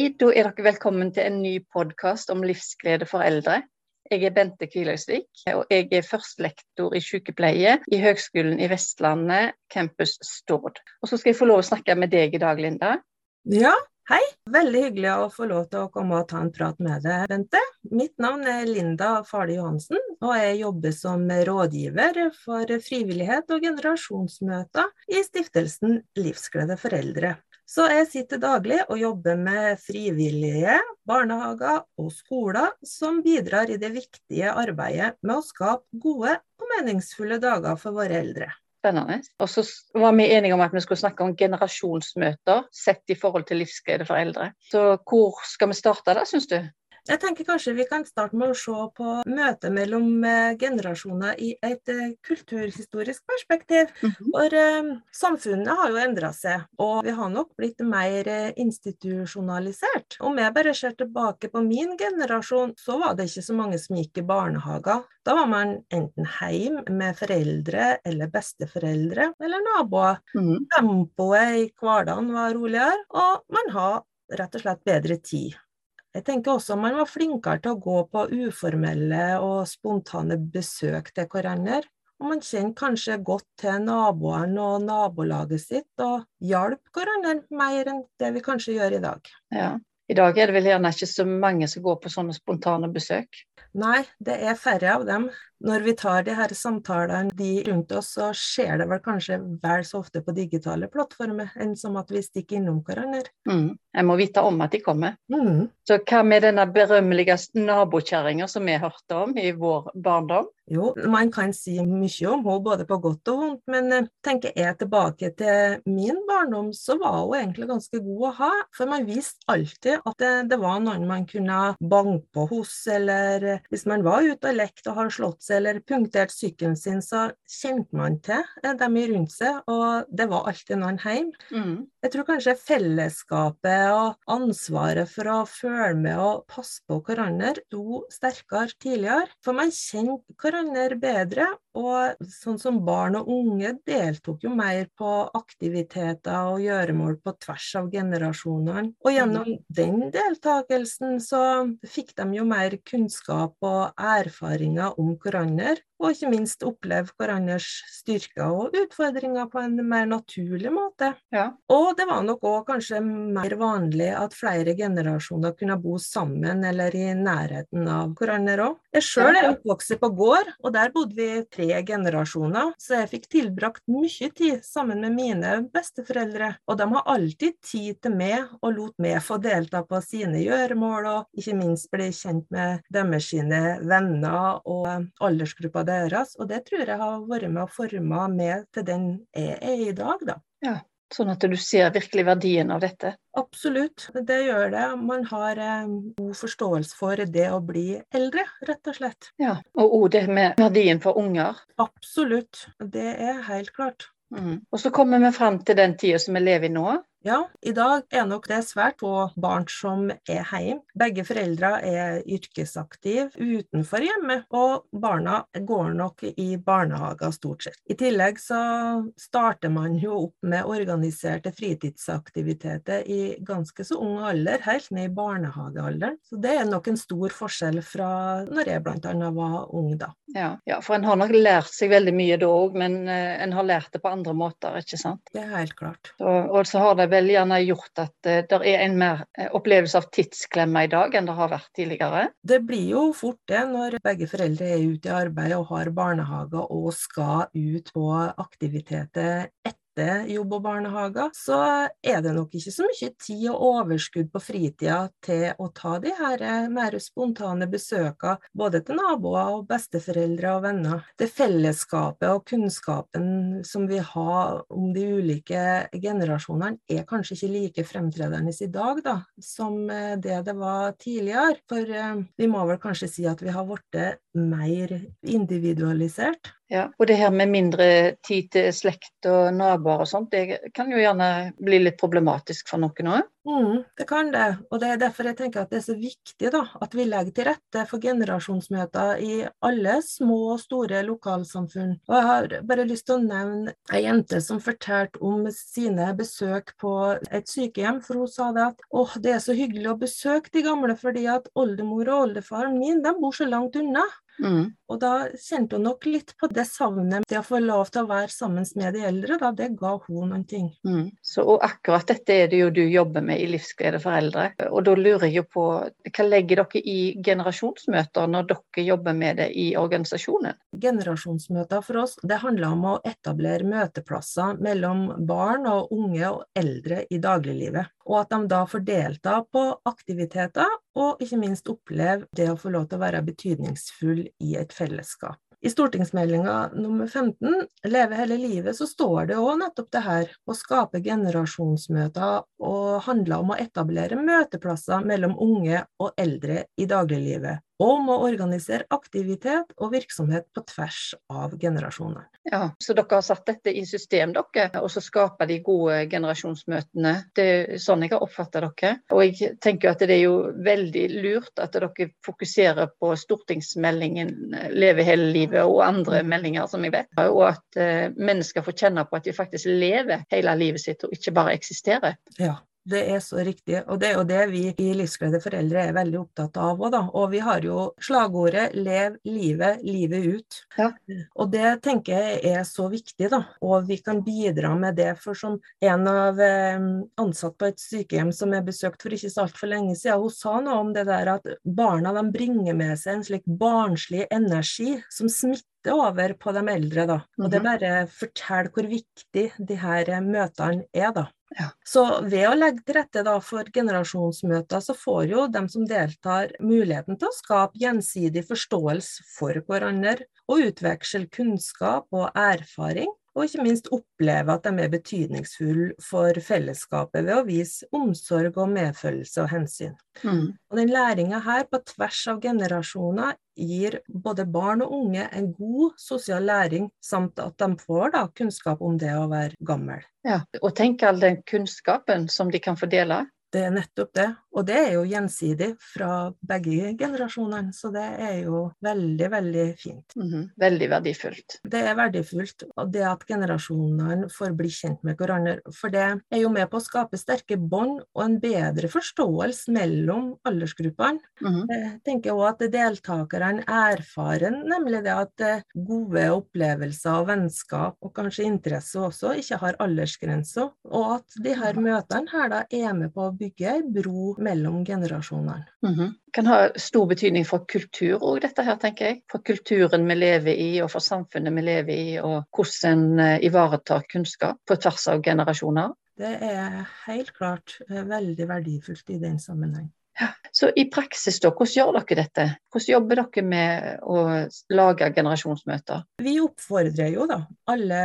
Hei, da er dere velkommen til en ny podkast om livsglede for eldre. Jeg er Bente Kviløysvik, og jeg er førstelektor i sykepleie i Høgskolen i Vestlandet, campus Stord. Og så skal jeg få lov å snakke med deg i dag, Linda. Ja, hei. Veldig hyggelig å få lov til å komme og ta en prat med deg, Bente. Mitt navn er Linda Farli Johansen, og jeg jobber som rådgiver for frivillighet og generasjonsmøter i stiftelsen Livsglede for eldre. Så jeg sitter daglig og jobber med frivillige, barnehager og skoler som bidrar i det viktige arbeidet med å skape gode og meningsfulle dager for våre eldre. Spennende. Og så var vi enige om at vi skulle snakke om generasjonsmøter sett i forhold til livsglede for eldre. Så hvor skal vi starte da, syns du? Jeg tenker kanskje vi kan starte med å se på møtet mellom eh, generasjoner i et eh, kulturhistorisk perspektiv. Mm -hmm. For uh, samfunnet har jo endra seg, og vi har nok blitt mer institusjonalisert. Om jeg bare ser tilbake på min generasjon, så var det ikke så mange som gikk i barnehager. Da var man enten hjemme med foreldre eller besteforeldre eller naboer. Mm -hmm. Tempoet i hverdagen var roligere, og man har rett og slett bedre tid. Jeg tenker også man var flinkere til å gå på uformelle og spontane besøk til hverandre. Og man kjenner kanskje godt til naboene og nabolaget sitt, og hjalp hverandre mer enn det vi kanskje gjør i dag. Ja. I dag er det vel gjerne ikke så mange som går på sånne spontane besøk? Nei, det er færre av dem når vi tar de her samtalene de rundt oss, så skjer det vel kanskje vel så ofte på digitale plattformer enn som at vi stikker innom hverandre. Mm. Jeg må vite om at de kommer. Mm. Så hva med denne berømmelige nabokjerringa som vi hørte om i vår barndom? Jo, man kan si mye om henne, både på godt og vondt, men eh, tenker jeg tilbake til min barndom, så var hun egentlig ganske god å ha. For man visste alltid at det, det var noen man kunne banke på hos, eller eh, hvis man var ute og lekte og har slått eller punktert sykkelen sin, så kjente man til eh, dem rundt seg, og det var alltid noen hjemme. Mm. Jeg tror kanskje fellesskapet og ansvaret for å følge med og passe på hverandre sto sterkere tidligere. For man kjente hverandre bedre, og sånn som barn og unge deltok jo mer på aktiviteter og gjøremål på tvers av generasjonene. Og gjennom den deltakelsen så fikk de jo mer kunnskap og erfaringer om hverandre og ikke minst oppleve hverandres styrker og utfordringer på en mer naturlig måte. Ja. Og det var nok òg kanskje mer vanlig at flere generasjoner kunne bo sammen eller i nærheten av hverandre òg. Jeg sjøl er oppvokst på gård, og der bodde vi tre generasjoner, så jeg fikk tilbrakt mye tid sammen med mine besteforeldre. Og de har alltid tid til meg og lot meg få delta på sine gjøremål, og ikke minst bli kjent med deres venner og aldersgruppa deres. Og det tror jeg har vært med og forma meg til den jeg er i dag, da. Ja, Sånn at du ser virkelig verdien av dette? Absolutt, det gjør det. Man har eh, god forståelse for det å bli eldre, rett og slett. Ja, Og òg det med verdien for unger? Absolutt, det er helt klart. Mm. Og så kommer vi fram til den tida som vi lever i nå. Ja, i dag er nok det svært få barn som er hjemme. Begge foreldre er yrkesaktive utenfor hjemmet, og barna går nok i barnehager stort sett. I tillegg så starter man jo opp med organiserte fritidsaktiviteter i ganske så ung alder, helt ned i barnehagealderen. Så det er nok en stor forskjell fra når jeg bl.a. var ung da. Ja, ja, for en har nok lært seg veldig mye da òg, men uh, en har lært det på andre måter, ikke sant? Det er helt klart. Så, og så har det vel gjerne gjort at uh, det er en mer uh, opplevelse av tidsklemme i dag enn det har vært tidligere? Det blir jo fort det når begge foreldre er ute i arbeid og har barnehage og skal ut på aktiviteter etter etter jobb og barnehager, så er det nok ikke så mye tid og overskudd på fritida til å ta de her eh, mer spontane besøkene, både til naboer og besteforeldre og venner. Det fellesskapet og kunnskapen som vi har om de ulike generasjonene, er kanskje ikke like fremtredende i dag da, som eh, det det var tidligere. For eh, vi må vel kanskje si at vi har blitt mer individualisert. Ja, og det her med mindre tid til slekt og naboer og sånt, det kan jo gjerne bli litt problematisk for noen òg? Mm, det kan det, og det er derfor jeg tenker at det er så viktig da, at vi legger til rette for generasjonsmøter i alle små og store lokalsamfunn. Og Jeg har bare lyst til å nevne ei jente som fortalte om sine besøk på et sykehjem. For hun sa det at åh, det er så hyggelig å besøke de gamle, fordi at oldemor og oldefaren min de bor så langt unna. Mm. Og da kjente hun nok litt på det savnet, det å få lov til å være sammen med de eldre. Da, det ga hun noen ting. Mm. Så, og akkurat dette er det jo du jobber med i Livsglede for eldre. Og da lurer jeg jo på, hva legger dere i generasjonsmøter når dere jobber med det i organisasjonen? Generasjonsmøter for oss, det handler om å etablere møteplasser mellom barn og unge og eldre i dagliglivet. Og at de da får delta på aktiviteter, og ikke minst oppleve det å få lov til å være betydningsfull i et fellesskap. I stortingsmeldinga nummer 15, Leve hele livet, så står det òg nettopp det her. Å skape generasjonsmøter og handler om å etablere møteplasser mellom unge og eldre i dagliglivet om å organisere aktivitet og virksomhet på tvers av generasjoner. Ja, Så dere har satt dette i system, dere, og så skaper de gode generasjonsmøtene. Det er sånn jeg har oppfattet dere. Og jeg tenker at det er jo veldig lurt at dere fokuserer på stortingsmeldingen Leve hele livet og andre meldinger som jeg vet, og at uh, mennesker får kjenne på at de faktisk lever hele livet sitt og ikke bare eksisterer. Ja, det er så riktig, og det er jo det vi i Livsglede foreldre er veldig opptatt av òg, da. Og vi har jo slagordet 'Lev livet, livet ut'. Ja. Og det tenker jeg er så viktig, da. Og vi kan bidra med det. For som en av eh, ansatte på et sykehjem som jeg besøkte for ikke så altfor lenge siden, hun sa noe om det der at barna de bringer med seg en slik barnslig energi som smitter over på de eldre, da. Og det er bare forteller hvor viktig de her møtene er, da. Ja. Så ved å legge til rette for generasjonsmøter, så får jo de som deltar muligheten til å skape gjensidig forståelse for hverandre, og utveksle kunnskap og erfaring og ikke minst oppleve at de er betydningsfulle for fellesskapet ved å vise omsorg og medfølelse og hensyn. Mm. Og den læringa her på tvers av generasjoner gir både barn og unge en god sosial læring, samt at de får da, kunnskap om det å være gammel. Ja, Og tenk all den kunnskapen som de kan fordele. Det er nettopp det. Og det er jo gjensidig fra begge generasjonene, så det er jo veldig, veldig fint. Mm -hmm. Veldig verdifullt. Det er verdifullt, og det at generasjonene får bli kjent med hverandre. For det er jo med på å skape sterke bånd og en bedre forståelse mellom aldersgruppene. Mm -hmm. Jeg tenker òg at deltakerne erfarer nemlig det at eh, gode opplevelser og vennskap, og kanskje interesse også, ikke har aldersgrenser. Og at de her møtene her da er med på å bygge ei bro mellom generasjonene. Mm -hmm. Kan ha stor betydning for kultur òg, dette her, tenker jeg. For kulturen vi lever i, og for samfunnet vi lever i, og hvordan en eh, ivaretar kunnskap på tvers av generasjoner. Det er helt klart eh, veldig verdifullt i den sammenheng. Så i praksis, da, hvordan gjør dere dette? Hvordan jobber dere med å lage generasjonsmøter? Vi oppfordrer jo da alle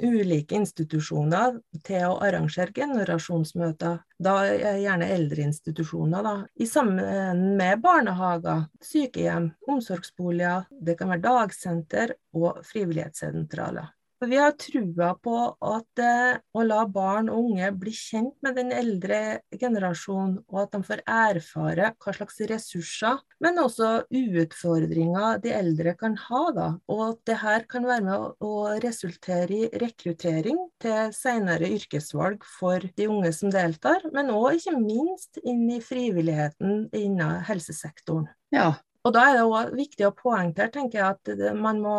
ulike institusjoner til å arrangere generasjonsmøter. Da gjerne eldreinstitusjoner, da. I sammen med barnehager, sykehjem, omsorgsboliger, det kan være dagsenter og frivillighetssentraler. Vi har trua på at eh, å la barn og unge bli kjent med den eldre generasjonen, og at de får erfare hva slags ressurser, men også utfordringer de eldre kan ha. Da. Og at det her kan være med å resultere i rekruttering til senere yrkesvalg for de unge som deltar, men òg ikke minst inn i frivilligheten innen helsesektoren. Ja, og Da er det også viktig å poengtere tenker jeg, at man må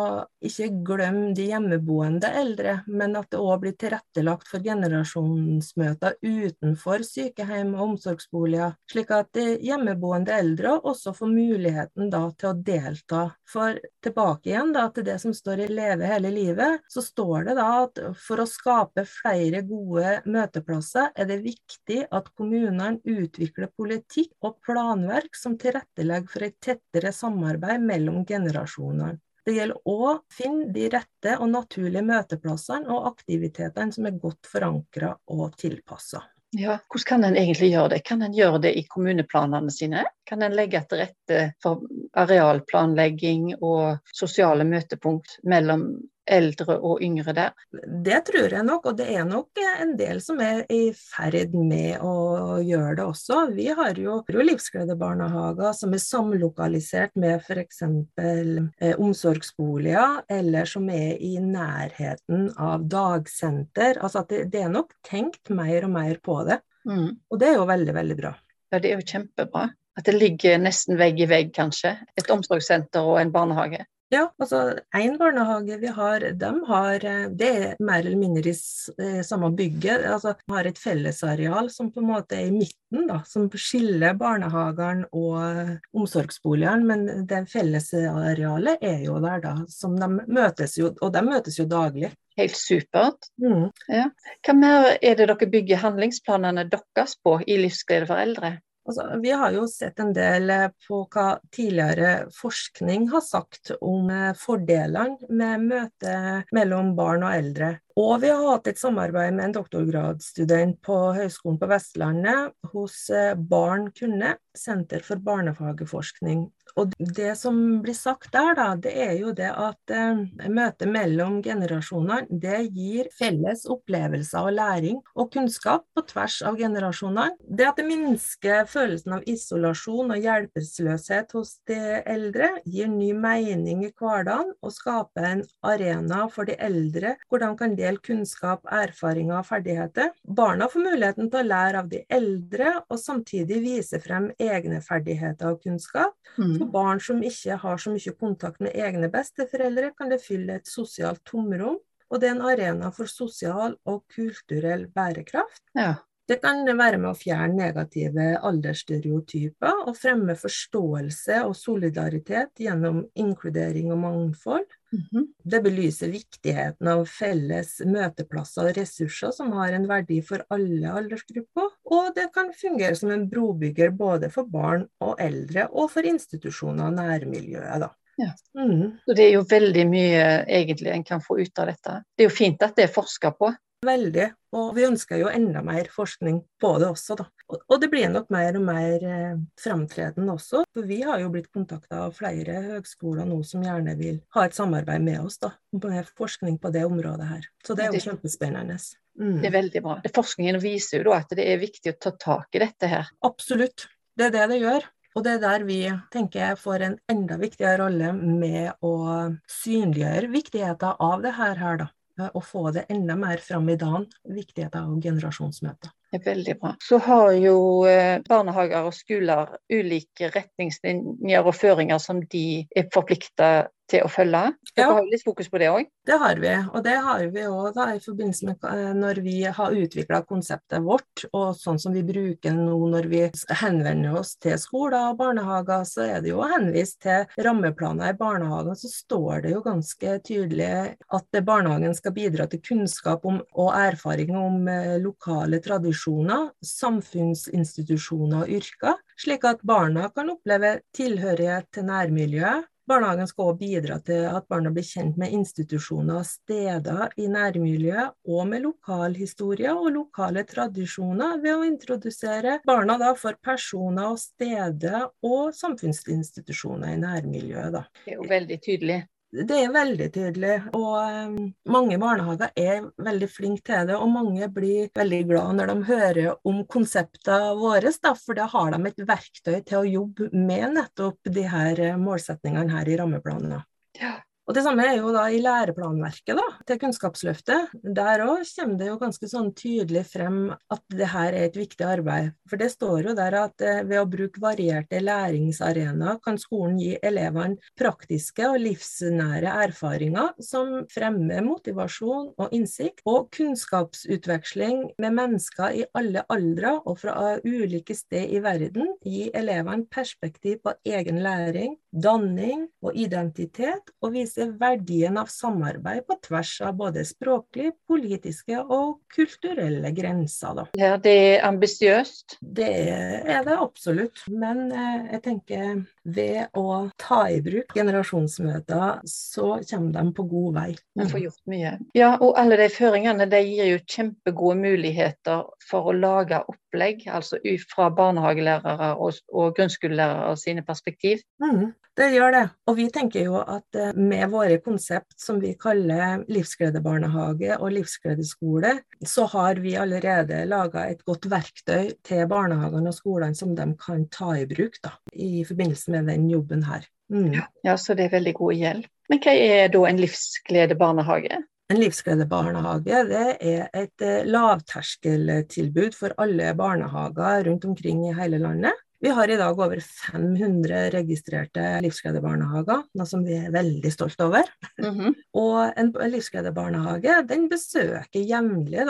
ikke glemme de hjemmeboende eldre, men at det òg blir tilrettelagt for generasjonsmøter utenfor sykehjem og omsorgsboliger, slik at de hjemmeboende eldre også får muligheten da, til å delta. For tilbake igjen da, til det som står i Leve hele livet, så står det da at for å skape flere gode møteplasser er det viktig at kommunene utvikler politikk og planverk som tilrettelegger for et tett tettere samarbeid mellom generasjonene. Det gjelder òg å finne de rette og naturlige møteplassene og aktivitetene som er godt forankra og tilpassa. Ja, Hvordan kan en egentlig gjøre det? Kan en gjøre det i kommuneplanene sine? Kan en legge til rette for arealplanlegging og sosiale møtepunkt mellom eldre og yngre der? Det tror jeg nok, og det er nok en del som er i ferd med å gjøre det også. Vi har jo, jo livsgledebarnehager som er samlokalisert med f.eks. Eh, omsorgsboliger, eller som er i nærheten av dagsenter. Altså at det, det er nok tenkt mer og mer på det. Mm. Og det er jo veldig, veldig bra. Ja, det er jo kjempebra. At det ligger nesten vegg i vegg, kanskje. Et omsorgssenter og en barnehage. Ja, altså én barnehage vi har, de har eh, Det er mer eller mindre i eh, samme bygget. altså har et fellesareal som på en måte er i midten, da, som skiller barnehagene og omsorgsboligene. Men det fellesarealet er jo der, da. som de møtes jo, Og de møtes jo daglig. Helt supert. Mm. Ja. Hva mer er det dere bygger handlingsplanene deres på i Livsglede for eldre? Altså, vi har jo sett en del eh, på hva tidligere forskning har sagt om eh, fordelene med møtet mellom barn og eldre. Og vi har hatt et samarbeid med en doktorgradsstudent på Høgskolen på Vestlandet hos eh, Barn kunne, Senter for barnefageforskning. Og det som blir sagt der, da, det er jo det at eh, møtet mellom generasjonene det gir felles opplevelser og læring og kunnskap på tvers av generasjonene. Det at det minsker følelsen av isolasjon og hjelpeløshet hos de eldre, gir ny mening i hverdagen og skaper en arena for de eldre hvor de kan dele kunnskap, erfaringer og ferdigheter. Barna får muligheten til å lære av de eldre og samtidig vise frem egne ferdigheter og kunnskap. Mm. For barn som ikke har så mye kontakt med egne besteforeldre, kan det fylle et sosialt tomrom, og det er en arena for sosial og kulturell bærekraft. Ja. Det kan være med å fjerne negative aldersstereotyper og fremme forståelse og solidaritet gjennom inkludering og mangfold. Mm -hmm. Det belyser viktigheten av felles møteplasser og ressurser som har en verdi for alle aldersgrupper. Og det kan fungere som en brobygger både for barn og eldre, og for institusjoner og nærmiljøet. da. Ja. Mm. Så det er jo veldig mye egentlig en kan få ut av dette. Det er jo fint at det er forska på. Veldig. Og vi ønsker jo enda mer forskning på det også, da. Og det blir nok mer og mer fremtredende framtredende også. For vi har jo blitt kontakta av flere høgskoler nå som gjerne vil ha et samarbeid med oss, da. Med forskning på det området her. Så det er jo kjempespennende. Mm. Det er veldig bra. Forskningen viser jo da at det er viktig å ta tak i dette her. Absolutt. Det er det det gjør. Og det er der vi tenker jeg får en enda viktigere rolle med å synliggjøre viktigheten av det her, her da å få det enda mer fram i dagen, viktigheten av generasjonsmøter. Er veldig bra. Så har jo eh, barnehager og skoler ulike retningslinjer og føringer som de er forplikta til å følge. Dere ja. har litt fokus på det òg? Det har vi, og det har vi òg i forbindelse med eh, når vi har utvikla konseptet vårt, og sånn som vi bruker nå når vi henvender oss til skoler og barnehager, så er det jo henvist til rammeplaner i barnehagen, så står det jo ganske tydelig at barnehagen skal bidra til kunnskap om, og erfaring om eh, lokale tradisjoner, samfunnsinstitusjoner og yrker, slik at barna kan oppleve tilhørighet til nærmiljøet, Barnehagen skal også bidra til at barna blir kjent med institusjoner og steder i nærmiljøet, og med lokalhistorie og lokale tradisjoner, ved å introdusere barna for personer og steder og samfunnsinstitusjoner i nærmiljøet. Da. Det er jo veldig tydelig. Det er veldig tydelig, og um, mange barnehager er veldig flinke til det. Og mange blir veldig glad når de hører om konseptene våre, da, for da har de et verktøy til å jobbe med nettopp de her eh, målsetningene her i rammeplanen. Ja. Og Det samme er jo da i læreplanverket da, til Kunnskapsløftet. Der òg kommer det jo ganske sånn tydelig frem at det her er et viktig arbeid. For det står jo der at eh, ved å bruke varierte læringsarenaer kan skolen gi elevene praktiske og livsnære erfaringer som fremmer motivasjon og innsikt, og kunnskapsutveksling med mennesker i alle aldre og fra ulike steder i verden gi elevene perspektiv på egen læring, danning og identitet, og viser verdien av samarbeid på tvers av både språklige, politiske og kulturelle grenser. Da. Ja, det er ambisiøst? Det er det absolutt. Men eh, jeg tenker ved å ta i bruk generasjonsmøter, så kommer de på god vei. Vi får gjort mye. Ja, og alle de føringene de gir jo kjempegode muligheter for å lage opplegg, altså ut fra barnehagelærere og, og grunnskolelærere sine perspektiv. Mm, det gjør det. Og vi tenker jo at eh, med våre konsept som vi kaller livsgledebarnehage og livsgledeskole, så har vi allerede laga et godt verktøy til barnehagene og skolene som de kan ta i bruk da, i forbindelse med den jobben her. Mm. Ja, så det er veldig god hjelp. Men hva er da en livsgledebarnehage? En livsgledebarnehage det er et eh, lavterskeltilbud for alle barnehager rundt omkring i hele landet. Vi har i dag over 500 registrerte livsgledebarnehager, noe som vi er veldig stolt over. Mm -hmm. og en livsgledebarnehage den besøker jevnlig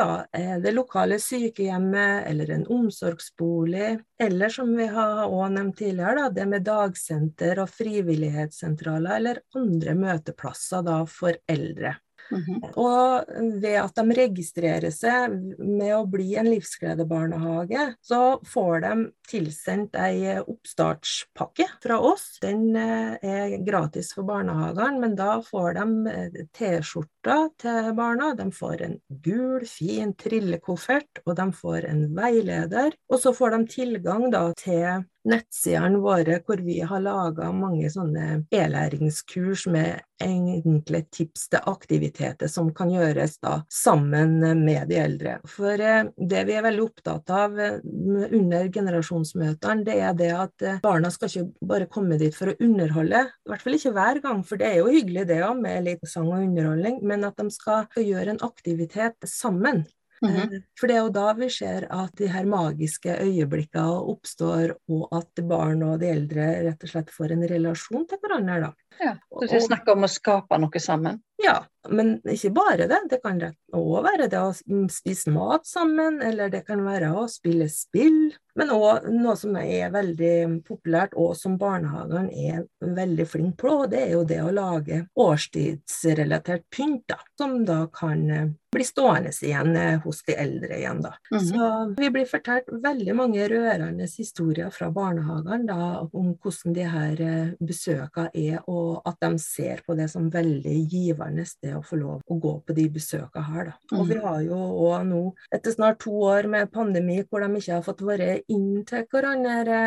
det lokale sykehjemmet eller en omsorgsbolig, eller som vi har også nevnt tidligere, da, det med dagsenter og frivillighetssentraler eller andre møteplasser da, for eldre. -hmm. Og ved at de registrerer seg med å bli en livsgledebarnehage, så får de tilsendt ei oppstartspakke fra oss. Den eh, er gratis for barnehagene, men da får de eh, T-skjorter til barna. De får en gul, fin trillekoffert, og de får en veileder. Og så får de tilgang da til nettsidene våre hvor vi har laga mange sånne e-læringskurs med enkle tips til aktiviteter som kan gjøres da sammen med de eldre. For eh, det vi er veldig opptatt av eh, under generasjonsmøtene, det er det at eh, barna skal ikke bare komme dit for å underholde, i hvert fall ikke hver gang, for det er jo hyggelig det òg med litt sang og underholdning, men at de skal gjøre en aktivitet sammen. Mm -hmm. For det er jo da vi ser at de her magiske øyeblikkene oppstår, og at barn og de eldre rett og slett får en relasjon til hverandre. da. Ja, Så du snakker om å skape noe sammen? Ja, men ikke bare det. Det kan òg være det å spise mat sammen, eller det kan være å spille spill. Men òg noe som er veldig populært, og som barnehagene er veldig flinke på, det er jo det å lage årstidsrelatert pynt, da, som da kan eh, bli stående igjen eh, hos de eldre igjen, da. Mm -hmm. Så vi blir fortalt veldig mange rørende historier fra barnehagene da, om hvordan de her eh, besøkene er, og at de ser på det som veldig givende sted å få lov å gå på de besøkene her. Da. Og vi mm. har jo òg nå, etter snart to år med pandemi hvor de ikke har fått være inn til hverandre,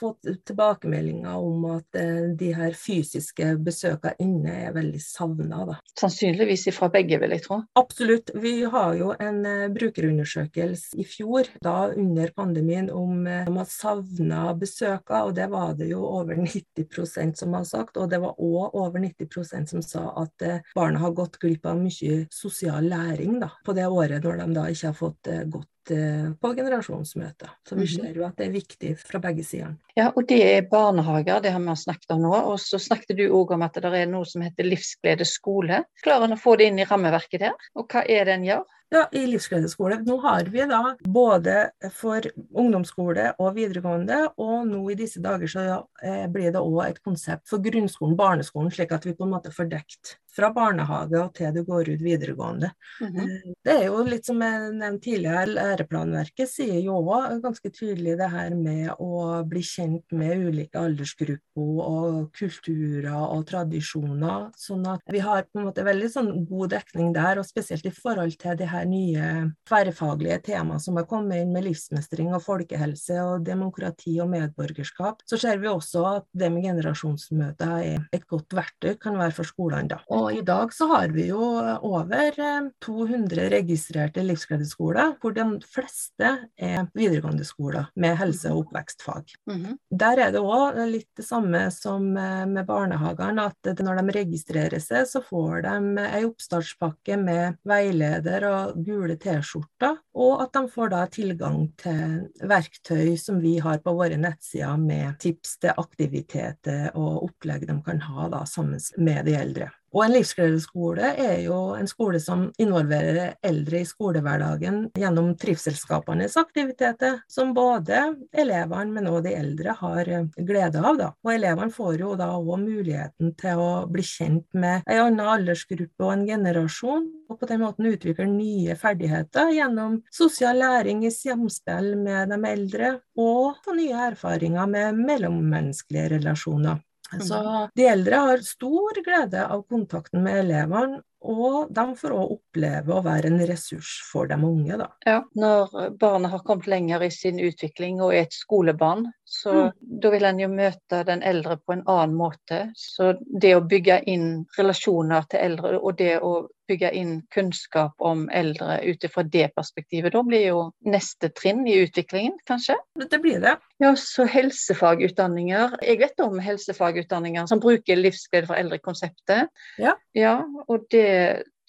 fått tilbakemeldinger om at eh, de her fysiske besøkene inne er veldig savna. Sannsynligvis fra begge, vil jeg tro. Absolutt. Vi har jo en uh, brukerundersøkelse i fjor, da under pandemien, om uh, de har savna besøkene, og det var det jo over 90% som har sagt. Og det var òg over 90% som sa at uh, barna har gått glipp av mye sosial læring da, på det året når de da ikke har fått godt gått uh, på generasjonsmøter. Så vi mhm. ser jo at det er viktig fra begge sider. Ja, og det er barnehager, det har vi snakket om nå. Og så snakket du òg om at det er noe som heter Livsglede skole. Klarer en å få det inn i rammeverket der? Og hva er det en gjør? Ja, i livsgledeskole. Nå har vi da både for ungdomsskole og videregående, og nå i disse dager så eh, blir det òg et konsept for grunnskolen, barneskolen, slik at vi på en måte får dekt fra barnehage og til du går ut videregående. Mm -hmm. Det er jo litt som jeg nevnte tidligere, læreplanverket sier jo òg ganske tydelig det her med å bli kjent med ulike aldersgrupper og kulturer og tradisjoner. Sånn at vi har på en måte veldig sånn god dekning der, og spesielt i forhold til de her nye tverrfaglige tema som har kommet inn med livsmestring og folkehelse og demokrati og medborgerskap, så ser vi også at det med generasjonsmøter er et godt verktøy, kan være for skolene da. Og i dag så har vi jo over 200 eh, registrerte livsgledeskoler, hvor de fleste er videregående skoler med helse- og oppvekstfag. Mm -hmm. Der er det òg litt det samme som eh, med barnehagene, at når de registrerer seg, så får de ei oppstartspakke med veileder og gule T-skjorter, og at de får da tilgang til verktøy som vi har på våre nettsider med tips til aktiviteter og opplegg de kan ha da sammen med de eldre. Og en livsgledeskole er jo en skole som involverer eldre i skolehverdagen gjennom trivselsskapernes aktiviteter, som både elevene, men også de eldre har eh, glede av. Da. Og elevene får jo da òg muligheten til å bli kjent med en annen aldersgruppe og en generasjon, og på den måten utvikle nye ferdigheter gjennom sosial læring i samspill med de eldre, og få nye erfaringer med mellommenneskelige relasjoner. Så de eldre har stor glede av kontakten med elevene, og de får òg oppleve å være en ressurs for de unge. Da. Ja, når barnet har kommet lenger i sin utvikling og er et skolebarn, så mm. da vil en jo møte den eldre på en annen måte. Så det å bygge inn relasjoner til eldre, og det å bygge inn kunnskap om eldre ut ifra det perspektivet, da blir jo neste trinn i utviklingen, kanskje? Det blir det. Ja, så helsefagutdanninger. Jeg vet om helsefagutdanninger som bruker livsglede for eldre-konseptet. Ja. ja. Og det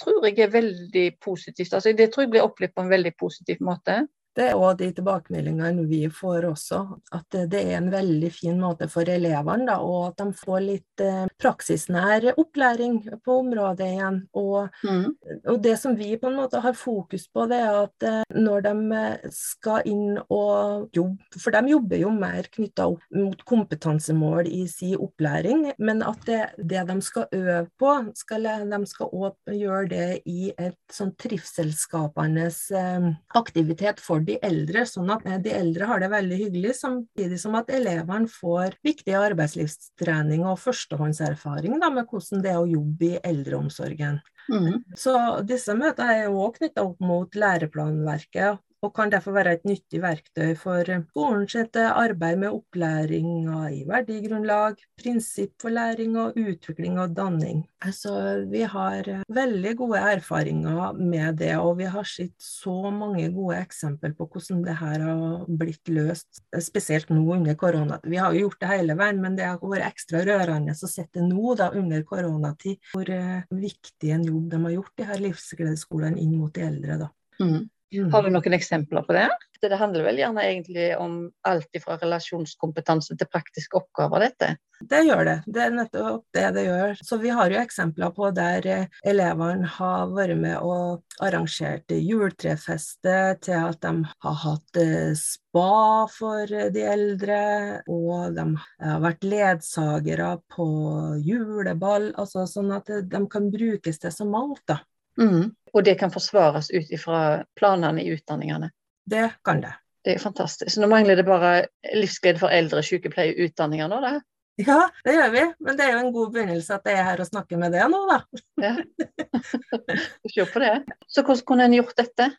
tror jeg er veldig positivt. Altså, det tror jeg blir opplevd på en veldig positiv måte. Det er òg de tilbakemeldingene vi får også, at det er en veldig fin måte for elevene, da, og at de får litt eh, praksisnær opplæring på området igjen. Og, mm. og, det som vi på en måte har fokus på, det er at eh, når de skal inn og jobbe, for de jobber jo mer knytta opp mot kompetansemål i sin opplæring, men at det, det de skal øve på, skal, de skal òg gjøre det i et sånn trivselsskapende eh, aktivitet for de eldre, sånn at de eldre har det veldig hyggelig, samtidig som at elevene får viktig arbeidslivstrening og førstehåndserfaring da, med hvordan det er å jobbe i eldreomsorgen. Mm. Så disse møtene er òg knytta opp mot læreplanverket og kan derfor være et nyttig verktøy for skolens arbeid med opplæringa i verdigrunnlag, prinsipp for læring og utvikling og danning. Altså, vi har veldig gode erfaringer med det, og vi har sett så mange gode eksempler på hvordan det her har blitt løst, spesielt nå under korona. Vi har jo gjort det hele veien, men det har vært ekstra rørende å se det nå da, under koronatid, hvor uh, viktig en jobb de har gjort, de her livsgledesskolene inn mot de eldre. da. Mm. Mm. Har du noen eksempler på det? Det handler vel gjerne egentlig om alt fra relasjonskompetanse til praktiske oppgaver, dette? Det gjør det. Det er nettopp det det gjør. Så vi har jo eksempler på der eh, elevene har vært med og arrangert juletrefeste til at de har hatt eh, spa for de eldre, og de har vært ledsagere på juleball, altså sånn at de kan brukes til så mangt, da. Mm. Og det kan forsvares ut ifra planene i utdanningene. Det kan det. Det er fantastisk. Nå mangler det bare livsglede for eldre sykepleierutdanninger nå, da? Ja, det gjør vi. Men det er jo en god begynnelse at jeg er her og snakker med det nå, da. Ja. Se på det. Så hvordan kunne en gjort dette?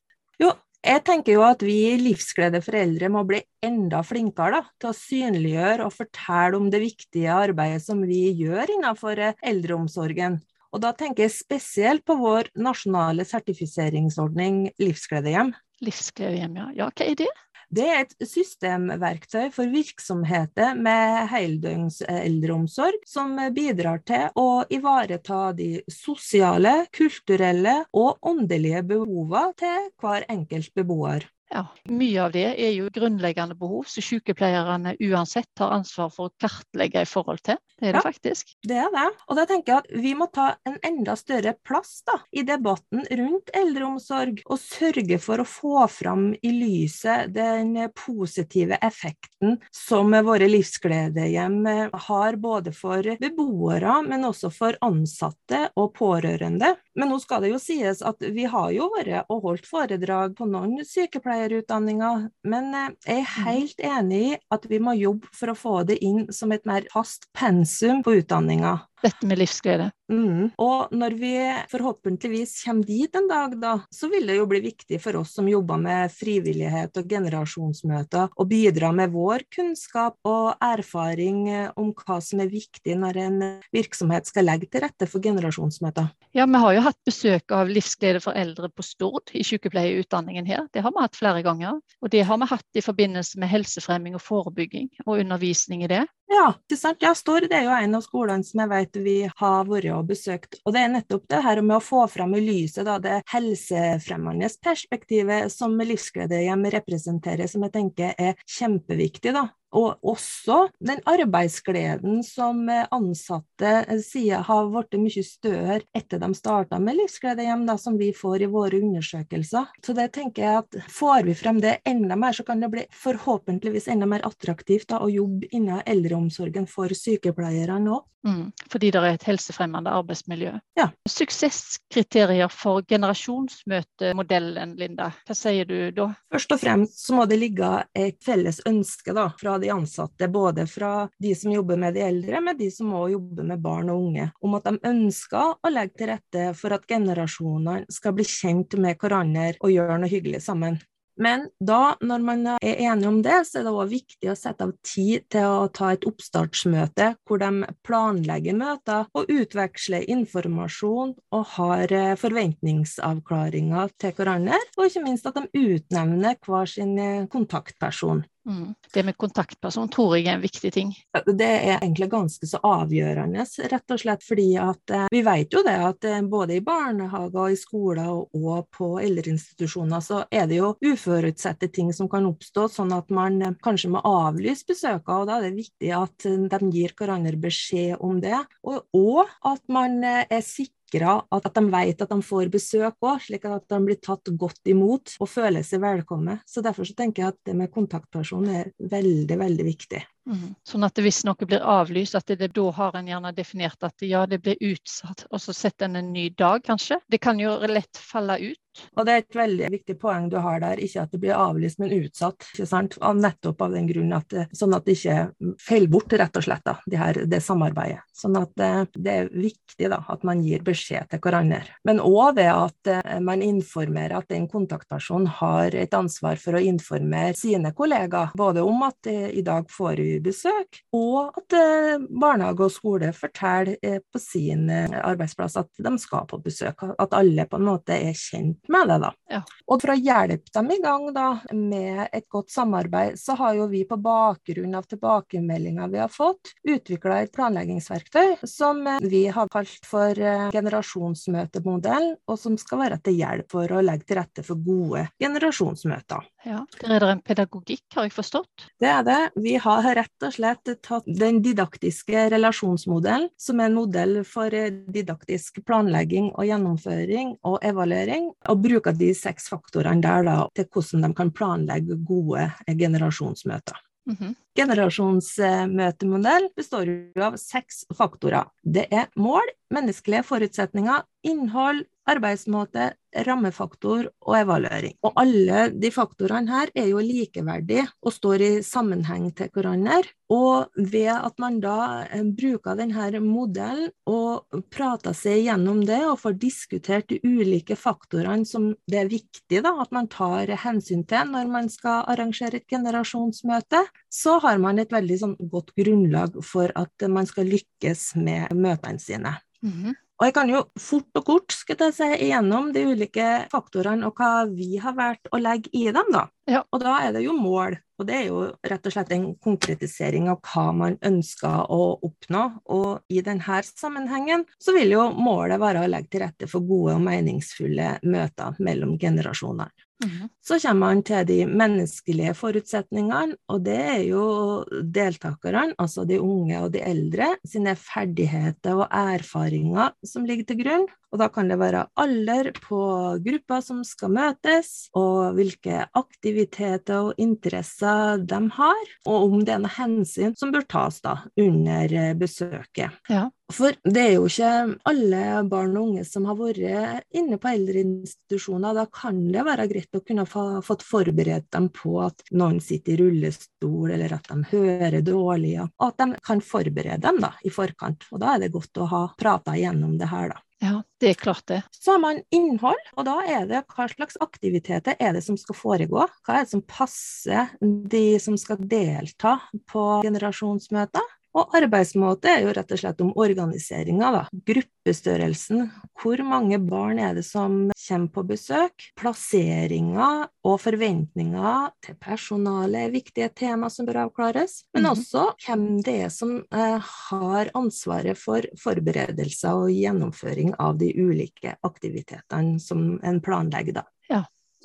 Jo, jeg tenker jo at vi i Livsglede for eldre må bli enda flinkere da, til å synliggjøre og fortelle om det viktige arbeidet som vi gjør innenfor eldreomsorgen. Og da tenker jeg spesielt på vår nasjonale sertifiseringsordning Livsgledehjem. Livsgledehjem, ja. Ja, hva er det? Det er et systemverktøy for virksomheter med heldøgns eldreomsorg, som bidrar til å ivareta de sosiale, kulturelle og åndelige behovene til hver enkelt beboer. Ja, Mye av det er jo grunnleggende behov som sykepleierne uansett har ansvar for å kartlegge i forhold til. Det er det ja, faktisk. Det er det. Og da tenker jeg at vi må ta en enda større plass da, i debatten rundt eldreomsorg, og sørge for å få fram i lyset den positive effekten som våre livsgledehjem har både for beboere, men også for ansatte og pårørende. Men nå skal det jo sies at vi har jo vært og holdt foredrag på noen sykepleierutdanninger, men jeg er mm. helt enig i at vi må jobbe for å få det inn som et mer fast pensum pensum på utdanninga. Dette med livsglede. Mm. Og når vi forhåpentligvis kommer dit en dag, da, så vil det jo bli viktig for oss som jobber med frivillighet og generasjonsmøter, å bidra med vår kunnskap og erfaring om hva som er viktig når en virksomhet skal legge til rette for generasjonsmøter. Ja, vi har jo hatt besøk av Livsglede for eldre på Stord i sykepleierutdanningen her. Det har vi hatt flere ganger. Og det har vi hatt i forbindelse med helsefremming og forebygging og undervisning i det. Ja, ikke sant? Ja, Stord er jo en av skolene som jeg vet vi har vært og besøkt. Og det er nettopp det her med å få fram i lyset da, det helsefremmende perspektivet som Livsgledehjem representerer, som jeg tenker er kjempeviktig. da. Og også den arbeidsgleden som ansatte sier har blitt mye større etter de starta med Livsgledehjem, da, som vi får i våre undersøkelser. Så det tenker jeg at får vi frem det enda mer, så kan det bli forhåpentligvis enda mer attraktivt da, å jobbe innen eldreomsorgen for sykepleierne òg. Mm, fordi det er et helsefremmende arbeidsmiljø. Ja. Suksesskriterier for generasjonsmøtemodellen, Linda, hva sier du da? Først og fremst så må det ligge et felles ønske da, fra de ansatte, både fra de som jobber med de eldre, med de som òg jobber med barn og unge, om at de ønsker å legge til rette for at generasjonene skal bli kjent med hverandre og gjøre noe hyggelig sammen. Men da, når man er enige om det, så er det òg viktig å sette av tid til å ta et oppstartsmøte hvor de planlegger møter og utveksler informasjon og har eh, forventningsavklaringer til hverandre, og ikke minst at de utnevner hver sin eh, kontaktperson. Mm. Det med kontaktperson tror jeg er en viktig ting. Det er egentlig ganske så avgjørende, rett og slett fordi at eh, vi vet jo det at eh, både i barnehager, i skoler og, på eldreinstitusjoner så er det jo uforutsette ting som kan oppstå, sånn at man eh, kanskje må avlyse besøker, og da er det viktig at de gir hverandre beskjed om det, og at man er sikker sikra at, at, de vet at de får besøk òg, slik at de blir tatt godt imot og føler seg velkomne. Så Derfor så tenker jeg at det med kontaktperson er veldig, veldig viktig. Mm. Sånn at hvis noe blir avlyst, at det, da har en gjerne definert at ja, det blir utsatt, og så setter en en ny dag, kanskje. Det kan jo lett falle ut. Og det er et veldig viktig poeng du har der, ikke at det blir avlyst, men utsatt. ikke sant? Av nettopp av den grunn at sånn at det ikke faller bort, rett og slett, da, det, her, det samarbeidet. Sånn at det, det, er viktig da, at man gir beskjed til hverandre. Men òg det at eh, man informerer at den kontaktpersonen har et ansvar for å informere sine kollegaer, både om at eh, i dag får vi besøk, og at eh, barnehage og skole forteller eh, på sin eh, arbeidsplass at de skal på besøk. At alle på en måte er kjent med det. da. Ja. Og for å hjelpe dem i gang da, med et godt samarbeid, så har jo vi på bakgrunn av tilbakemeldinger vi har fått, utvikla et planleggingsverktøy som vi har kalt for generasjonsmøtemodellen, og som skal være til hjelp for å legge til rette for gode generasjonsmøter. Ja, Der er det en pedagogikk, har jeg forstått? Det er det. Vi har rett og slett tatt den didaktiske relasjonsmodellen, som er en modell for didaktisk planlegging og gjennomføring og evaluering, og bruker de seks faktorene der da, til hvordan de kan planlegge gode generasjonsmøter. Mm -hmm. Generasjonsmøtemodell består av seks faktorer. Det er mål, menneskelige forutsetninger, innhold, arbeidsmåte, rammefaktor og evaluering. Og alle de faktorene her er jo likeverdige og står i sammenheng til hverandre. Og ved at man da eh, bruker denne modellen og prater seg gjennom det og får diskutert de ulike faktorene som det er viktig da, at man tar hensyn til når man skal arrangere et generasjonsmøte, så har man et veldig sånn, godt grunnlag for at man skal lykkes med møtene sine. Mm -hmm. Og jeg kan jo fort og kort skal jeg si, igjennom de ulike faktorene og hva vi har valgt å legge i dem. da. Ja. Og da er det jo mål, og det er jo rett og slett en konkretisering av hva man ønsker å oppnå. Og i denne sammenhengen så vil jo målet være å legge til rette for gode og meningsfulle møter mellom generasjonene. Mm. Så kommer man til de menneskelige forutsetningene, og det er jo deltakerne, altså de unge og de eldre, sine ferdigheter og erfaringer som ligger til grunn. Og da kan det være alder på gruppa som skal møtes, og hvilke aktiviteter og interesser de har, og om det er noen hensyn som bør tas da under besøket. Ja. For det er jo ikke alle barn og unge som har vært inne på eldreinstitusjoner. Da kan det være greit å kunne få fått forberedt dem på at noen sitter i rullestol, eller at de hører dårlig, og at de kan forberede dem da, i forkant. Og da er det godt å ha prata gjennom det her, da. Ja, det er klart det. Så har man innhold, og da er det hva slags aktiviteter er det som skal foregå? Hva er det som passer de som skal delta på generasjonsmøter? Og arbeidsmåte er jo rett og slett om organiseringa, da. Gruppestørrelsen. Hvor mange barn er det som kommer på besøk? Plasseringa og forventninger til personalet er viktige tema som bør avklares. Men mhm. også hvem det er som eh, har ansvaret for forberedelser og gjennomføring av de ulike aktivitetene som en planlegger, da.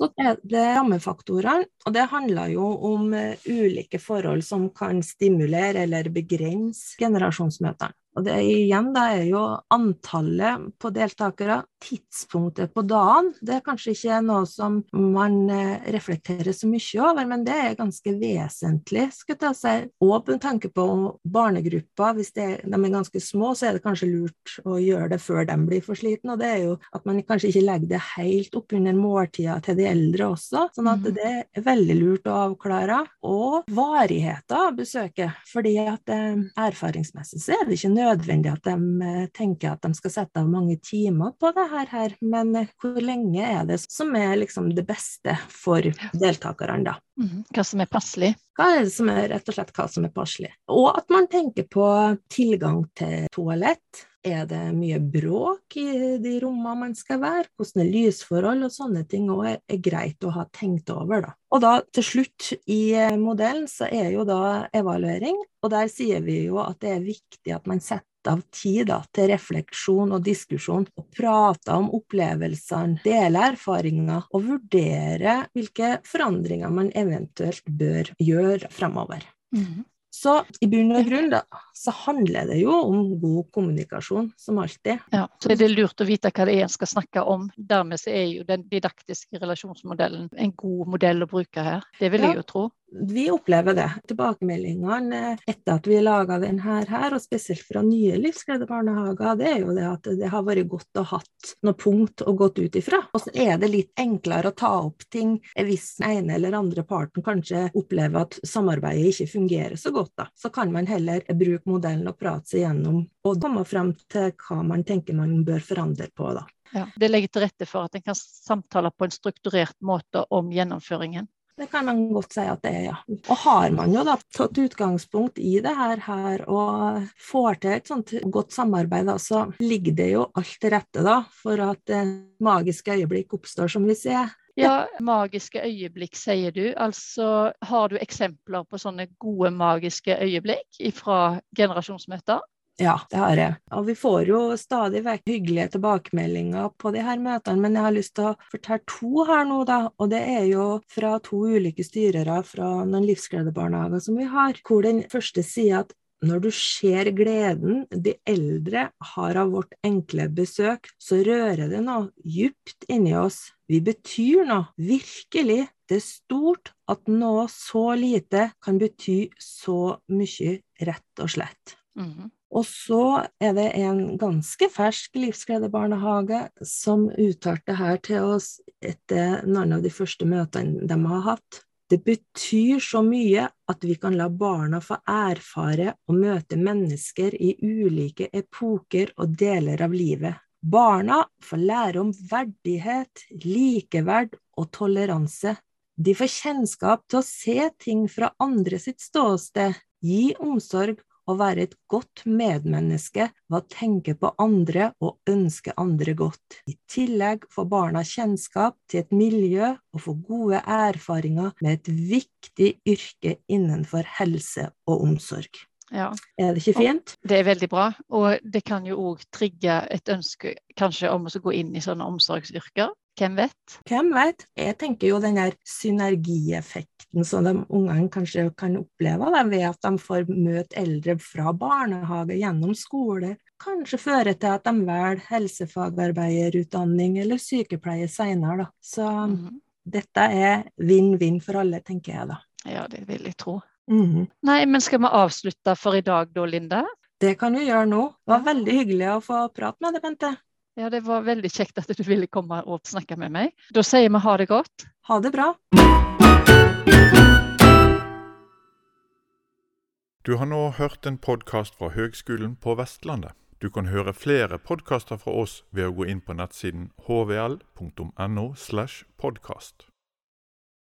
Så er det rammefaktorene, og det handler jo om uh, ulike forhold som kan stimulere eller begrense generasjonsmøtene. Og det igjen da er jo antallet på deltakere, tidspunktet på dagen. Det er kanskje ikke noe som man eh, reflekterer så mye over, men det er ganske vesentlig. skulle jeg si. Og med tanke på barnegrupper, hvis det, de er ganske små, så er det kanskje lurt å gjøre det før de blir for slitne. Og det er jo at man kanskje ikke legger det helt oppunder måltida til de eldre også. Sånn at mm. det er veldig lurt å avklare. Og varigheten av besøket. fordi at eh, erfaringsmessig så er det ikke nødvendig at de eh, tenker at de skal sette av mange timer på det her, her. men eh, hvor lenge er det som er liksom det beste for deltakerne, da? Mhm. Hva som er passelig? Hva er det som er rett og slett hva som er passelig? Og at man tenker på tilgang til toalett. Er det mye bråk i de rommene man skal være? Hvordan er lysforhold og sånne ting òg er, er, greit å ha tenkt over, da. Og da til slutt i eh, modellen så er jo da evaluering, og der sier vi jo at det er viktig at man setter av tid da, til refleksjon og diskusjon, og prate om opplevelsene, dele erfaringer og vurdere hvilke forandringer man eventuelt bør gjøre fremover. Mm. Så i bunn og grunn da, så handler det jo om god kommunikasjon, som alltid. Ja, så er det lurt å vite hva det er en skal snakke om. Dermed så er jo den didaktiske relasjonsmodellen en god modell å bruke her. Det vil jeg jo tro vi opplever det. Tilbakemeldingene etter at vi laga denne her, og spesielt fra nye livsgledebarnehager, det er jo det at det har vært godt å hatt noe punkt å gått ut ifra. Og så er det litt enklere å ta opp ting hvis den ene eller andre parten kanskje opplever at samarbeidet ikke fungerer så godt. da. Så kan man heller bruke modellen og prate seg gjennom og komme frem til hva man tenker man bør forandre på. da. Ja, det legger til rette for at en kan samtale på en strukturert måte om gjennomføringen. Det kan man godt si at det er, ja. Og har man jo da tatt utgangspunkt i det her, her og får til et sånt godt samarbeid, da, så ligger det jo alt til rette da, for at det magiske øyeblikk oppstår, som vi ser. Ja, magiske øyeblikk, sier du. Altså, har du eksempler på sånne gode magiske øyeblikk fra generasjonsmøter? Ja, det har jeg. Og vi får jo stadig vekk hyggelige tilbakemeldinger på de her møtene, men jeg har lyst til å fortelle to her nå, da. Og det er jo fra to ulike styrere fra noen livsgledebarnehager som vi har, hvor den første sier at når du ser gleden de eldre har av vårt enkle besøk, så rører det noe djupt inni oss. Vi betyr noe, virkelig. Det er stort at noe så lite kan bety så mye, rett og slett. Mm -hmm. Og så er det en ganske fersk livsgledebarnehage som uttalte her til oss etter noen av de første møtene de har hatt. Det betyr så mye at vi kan la barna få erfare og møte mennesker i ulike epoker og deler av livet. Barna får lære om verdighet, likeverd og toleranse. De får kjennskap til å se ting fra andre sitt ståsted, gi omsorg å være et godt medmenneske ved å tenke på andre og ønske andre godt. I tillegg får barna kjennskap til et miljø og får gode erfaringer med et viktig yrke innenfor helse og omsorg. Ja. Er det ikke fint? Det er veldig bra. Og det kan jo òg trigge et ønske kanskje om å gå inn i sånne omsorgsyrker. Hvem vet? Hvem vet? Jeg tenker jo den der synergieffekten som de ungene kanskje kan oppleve da, ved at de får møte eldre fra barnehage gjennom skole, kanskje fører til at de velger helsefagarbeiderutdanning eller sykepleie senere. Så mm -hmm. dette er vinn-vinn for alle, tenker jeg da. Ja, det vil jeg tro. Mm -hmm. Nei, men skal vi avslutte for i dag da, Linda? Det kan vi gjøre nå. Det var veldig hyggelig å få prate med deg, Bente. Ja, det var veldig kjekt at du ville komme og snakke med meg. Da sier vi ha det godt. Ha det bra. Du har nå hørt en podkast fra Høgskolen på Vestlandet. Du kan høre flere podkaster fra oss ved å gå inn på nettsiden hvl.no. slash podkast.